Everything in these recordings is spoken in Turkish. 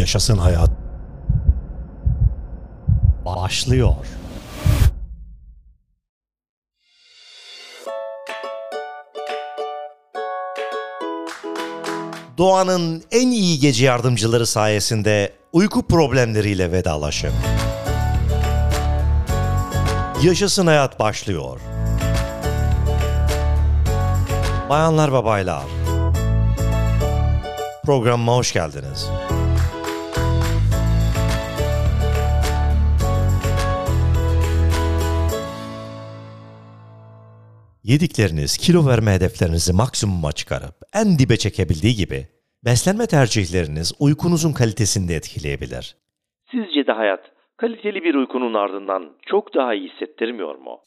Yaşasın hayat. Başlıyor. Doğanın en iyi gece yardımcıları sayesinde uyku problemleriyle vedalaşın. Yaşasın hayat başlıyor. Bayanlar ve baylar. Programıma hoş geldiniz. Yedikleriniz kilo verme hedeflerinizi maksimuma çıkarıp en dibe çekebildiği gibi beslenme tercihleriniz uykunuzun kalitesini de etkileyebilir. Sizce de hayat kaliteli bir uykunun ardından çok daha iyi hissettirmiyor mu?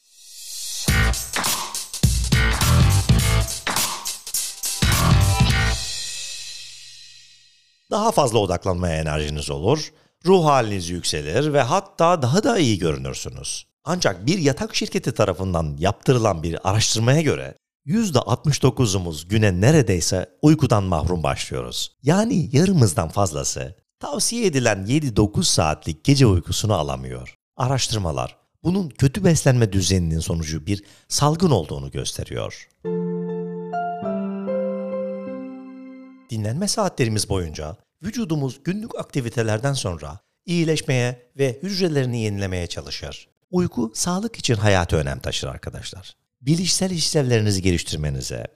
Daha fazla odaklanmaya enerjiniz olur, ruh haliniz yükselir ve hatta daha da iyi görünürsünüz. Ancak bir yatak şirketi tarafından yaptırılan bir araştırmaya göre %69'umuz güne neredeyse uykudan mahrum başlıyoruz. Yani yarımızdan fazlası tavsiye edilen 7-9 saatlik gece uykusunu alamıyor. Araştırmalar bunun kötü beslenme düzeninin sonucu bir salgın olduğunu gösteriyor. Dinlenme saatlerimiz boyunca vücudumuz günlük aktivitelerden sonra iyileşmeye ve hücrelerini yenilemeye çalışır. Uyku sağlık için hayati önem taşır arkadaşlar. Bilişsel işlevlerinizi geliştirmenize,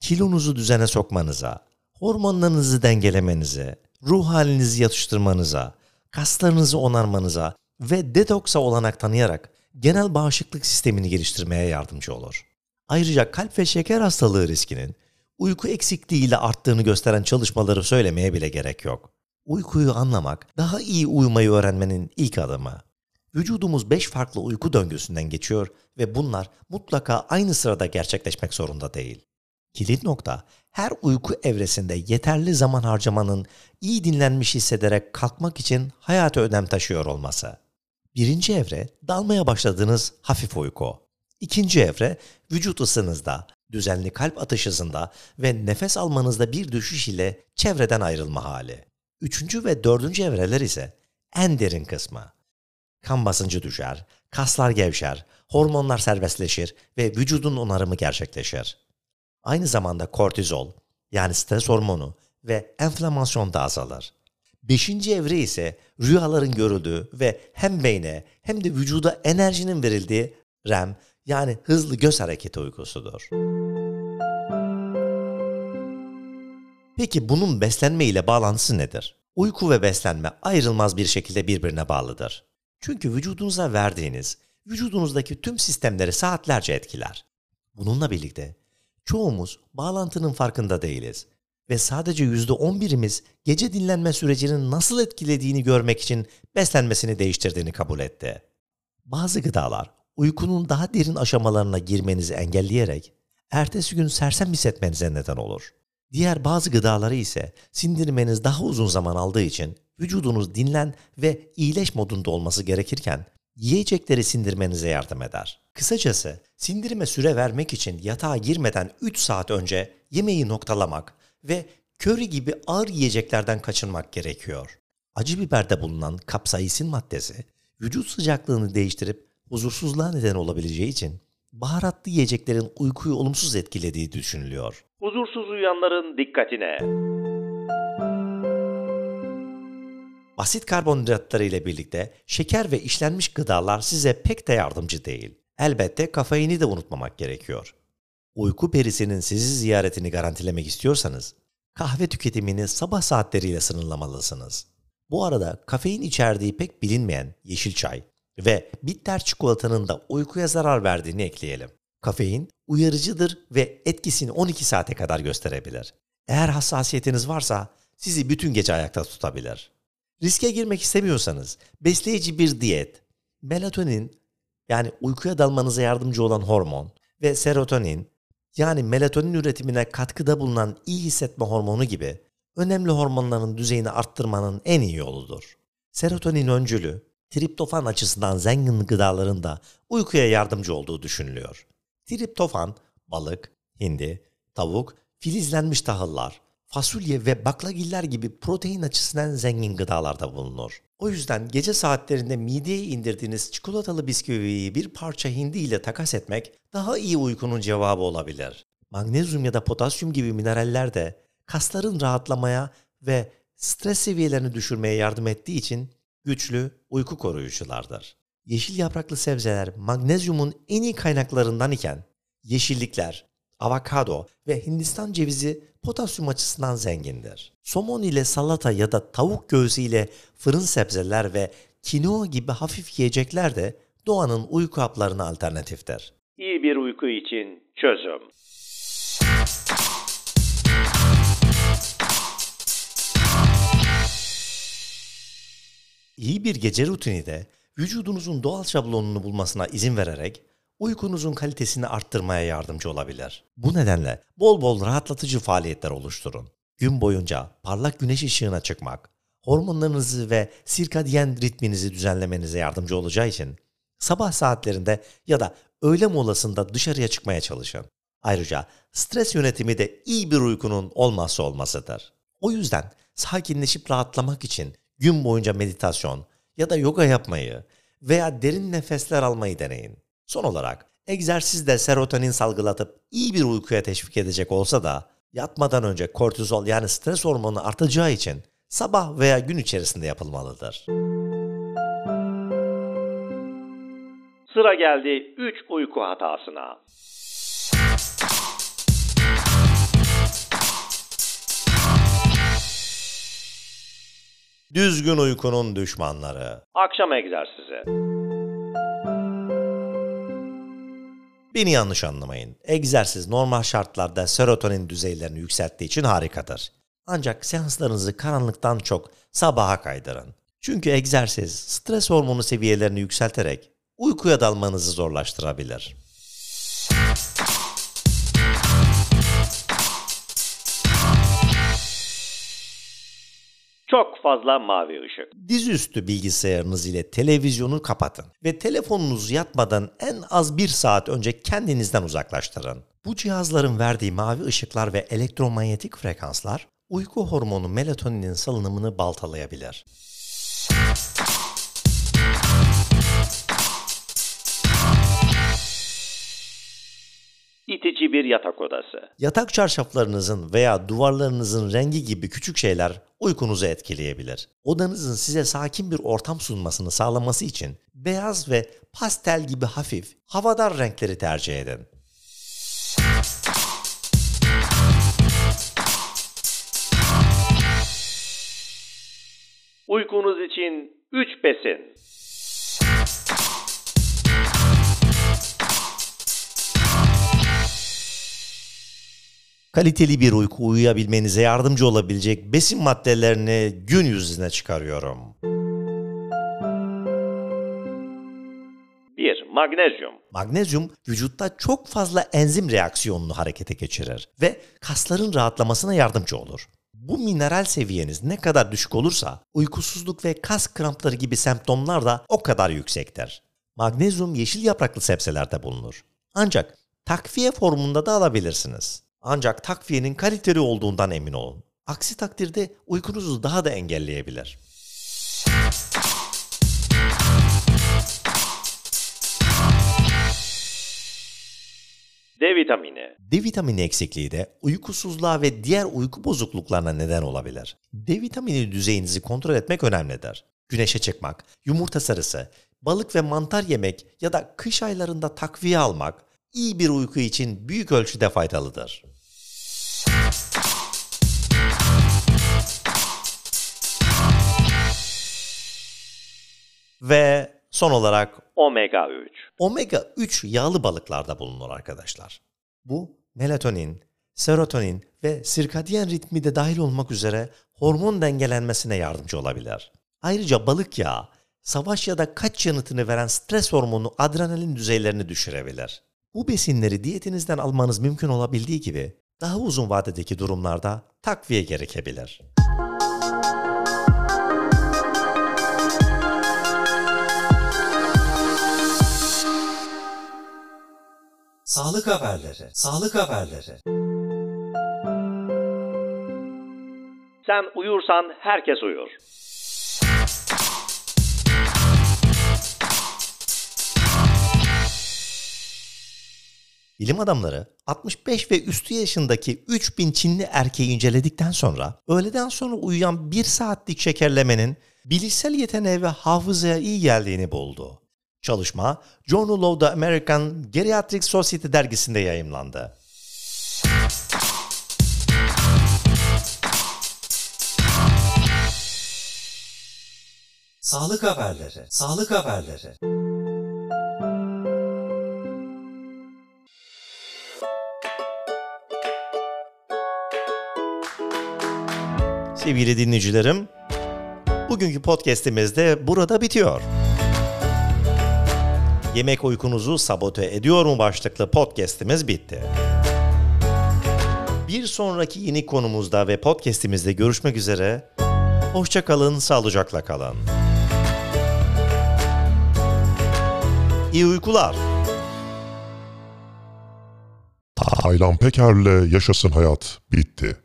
kilonuzu düzene sokmanıza, hormonlarınızı dengelemenize, ruh halinizi yatıştırmanıza, kaslarınızı onarmanıza ve detoksa olanak tanıyarak genel bağışıklık sistemini geliştirmeye yardımcı olur. Ayrıca kalp ve şeker hastalığı riskinin uyku eksikliğiyle arttığını gösteren çalışmaları söylemeye bile gerek yok. Uykuyu anlamak, daha iyi uyumayı öğrenmenin ilk adımı. Vücudumuz 5 farklı uyku döngüsünden geçiyor ve bunlar mutlaka aynı sırada gerçekleşmek zorunda değil. Kilit nokta, her uyku evresinde yeterli zaman harcamanın iyi dinlenmiş hissederek kalkmak için hayata önem taşıyor olması. Birinci evre, dalmaya başladığınız hafif uyku. İkinci evre, vücut ısınızda, düzenli kalp atış hızında ve nefes almanızda bir düşüş ile çevreden ayrılma hali. Üçüncü ve dördüncü evreler ise en derin kısmı. Kan basıncı düşer, kaslar gevşer, hormonlar serbestleşir ve vücudun onarımı gerçekleşir. Aynı zamanda kortizol yani stres hormonu ve enflamasyon da azalır. Beşinci evre ise rüyaların görüldüğü ve hem beyne hem de vücuda enerjinin verildiği REM yani hızlı göz hareketi uykusudur. Peki bunun beslenme ile bağlantısı nedir? Uyku ve beslenme ayrılmaz bir şekilde birbirine bağlıdır. Çünkü vücudunuza verdiğiniz, vücudunuzdaki tüm sistemleri saatlerce etkiler. Bununla birlikte çoğumuz bağlantının farkında değiliz ve sadece %11'imiz gece dinlenme sürecinin nasıl etkilediğini görmek için beslenmesini değiştirdiğini kabul etti. Bazı gıdalar uykunun daha derin aşamalarına girmenizi engelleyerek ertesi gün sersem hissetmenize neden olur. Diğer bazı gıdaları ise sindirmeniz daha uzun zaman aldığı için vücudunuz dinlen ve iyileş modunda olması gerekirken yiyecekleri sindirmenize yardım eder. Kısacası sindirime süre vermek için yatağa girmeden 3 saat önce yemeği noktalamak ve köri gibi ağır yiyeceklerden kaçınmak gerekiyor. Acı biberde bulunan kapsaisin maddesi vücut sıcaklığını değiştirip huzursuzluğa neden olabileceği için baharatlı yiyeceklerin uykuyu olumsuz etkilediği düşünülüyor. Huzursuz uyuyanların dikkatine. Basit karbonhidratları ile birlikte şeker ve işlenmiş gıdalar size pek de yardımcı değil. Elbette kafeini de unutmamak gerekiyor. Uyku perisinin sizi ziyaretini garantilemek istiyorsanız kahve tüketimini sabah saatleriyle sınırlamalısınız. Bu arada kafein içerdiği pek bilinmeyen yeşil çay ve bitter çikolatanın da uykuya zarar verdiğini ekleyelim. Kafein uyarıcıdır ve etkisini 12 saate kadar gösterebilir. Eğer hassasiyetiniz varsa sizi bütün gece ayakta tutabilir. Riske girmek istemiyorsanız besleyici bir diyet, melatonin yani uykuya dalmanıza yardımcı olan hormon ve serotonin yani melatonin üretimine katkıda bulunan iyi hissetme hormonu gibi önemli hormonların düzeyini arttırmanın en iyi yoludur. Serotonin öncülü, triptofan açısından zengin gıdaların da uykuya yardımcı olduğu düşünülüyor. Triptofan, balık, hindi, tavuk, filizlenmiş tahıllar, fasulye ve baklagiller gibi protein açısından zengin gıdalarda bulunur. O yüzden gece saatlerinde mideye indirdiğiniz çikolatalı bisküviyi bir parça hindi ile takas etmek daha iyi uykunun cevabı olabilir. Magnezyum ya da potasyum gibi mineraller de kasların rahatlamaya ve stres seviyelerini düşürmeye yardım ettiği için güçlü uyku koruyuculardır. Yeşil yapraklı sebzeler magnezyumun en iyi kaynaklarından iken yeşillikler, avokado ve Hindistan cevizi potasyum açısından zengindir. Somon ile salata ya da tavuk göğsü ile fırın sebzeler ve kinoa gibi hafif yiyecekler de doğanın uyku haplarına alternatiftir. İyi bir uyku için çözüm. İyi bir gece rutini de vücudunuzun doğal şablonunu bulmasına izin vererek uykunuzun kalitesini arttırmaya yardımcı olabilir. Bu nedenle bol bol rahatlatıcı faaliyetler oluşturun. Gün boyunca parlak güneş ışığına çıkmak, hormonlarınızı ve sirkadiyen ritminizi düzenlemenize yardımcı olacağı için sabah saatlerinde ya da öğle molasında dışarıya çıkmaya çalışın. Ayrıca stres yönetimi de iyi bir uykunun olmazsa olmazıdır. O yüzden sakinleşip rahatlamak için gün boyunca meditasyon ya da yoga yapmayı veya derin nefesler almayı deneyin. Son olarak egzersiz de serotonin salgılatıp iyi bir uykuya teşvik edecek olsa da yatmadan önce kortizol yani stres hormonu artacağı için sabah veya gün içerisinde yapılmalıdır. Sıra geldi 3 uyku hatasına. Düzgün uykunun düşmanları. Akşam egzersizi. Beni yanlış anlamayın. Egzersiz normal şartlarda serotonin düzeylerini yükselttiği için harikadır. Ancak seanslarınızı karanlıktan çok sabaha kaydırın. Çünkü egzersiz stres hormonu seviyelerini yükselterek uykuya dalmanızı zorlaştırabilir. Çok fazla mavi ışık. Dizüstü bilgisayarınız ile televizyonu kapatın ve telefonunuzu yatmadan en az bir saat önce kendinizden uzaklaştırın. Bu cihazların verdiği mavi ışıklar ve elektromanyetik frekanslar uyku hormonu melatoninin salınımını baltalayabilir. İtici bir yatak odası. Yatak çarşaflarınızın veya duvarlarınızın rengi gibi küçük şeyler uykunuzu etkileyebilir. Odanızın size sakin bir ortam sunmasını sağlaması için beyaz ve pastel gibi hafif, havadar renkleri tercih edin. Uykunuz için 3 besin. Kaliteli bir uyku uyuyabilmenize yardımcı olabilecek besin maddelerini gün yüzüne çıkarıyorum. 1. Magnezyum. Magnezyum vücutta çok fazla enzim reaksiyonunu harekete geçirir ve kasların rahatlamasına yardımcı olur. Bu mineral seviyeniz ne kadar düşük olursa uykusuzluk ve kas krampları gibi semptomlar da o kadar yüksektir. Magnezyum yeşil yapraklı sebzelerde bulunur. Ancak takviye formunda da alabilirsiniz. Ancak takviyenin kaliteli olduğundan emin olun. Aksi takdirde uykunuzu daha da engelleyebilir. D vitamini. D vitamini eksikliği de uykusuzluğa ve diğer uyku bozukluklarına neden olabilir. D vitamini düzeyinizi kontrol etmek önemlidir. Güneşe çıkmak, yumurta sarısı, balık ve mantar yemek ya da kış aylarında takviye almak iyi bir uyku için büyük ölçüde faydalıdır. Ve son olarak Omega 3. omega 3 yağlı balıklarda bulunur arkadaşlar. Bu melatonin, serotonin ve sirkadiyen ritmi de dahil olmak üzere hormon dengelenmesine yardımcı olabilir. Ayrıca balık yağı savaş ya da kaç yanıtını veren stres hormonu adrenalin düzeylerini düşürebilir. Bu besinleri diyetinizden almanız mümkün olabildiği gibi daha uzun vadedeki durumlarda takviye gerekebilir. Sağlık haberleri, sağlık haberleri. Sen uyursan herkes uyur. Bilim adamları 65 ve üstü yaşındaki 3000 Çinli erkeği inceledikten sonra öğleden sonra uyuyan 1 saatlik şekerlemenin bilişsel yeteneğe ve hafızaya iyi geldiğini buldu. Çalışma Journal of the American Geriatric Society dergisinde yayımlandı. Sağlık haberleri, sağlık haberleri. Sevgili dinleyicilerim, bugünkü podcast'imiz de burada bitiyor. Yemek uykunuzu sabote ediyor mu başlıklı podcast'imiz bitti. Bir sonraki yeni konumuzda ve podcast'imizde görüşmek üzere. Hoşça kalın, sağlıcakla kalın. İyi uykular. Taylan Peker'le Yaşasın Hayat bitti.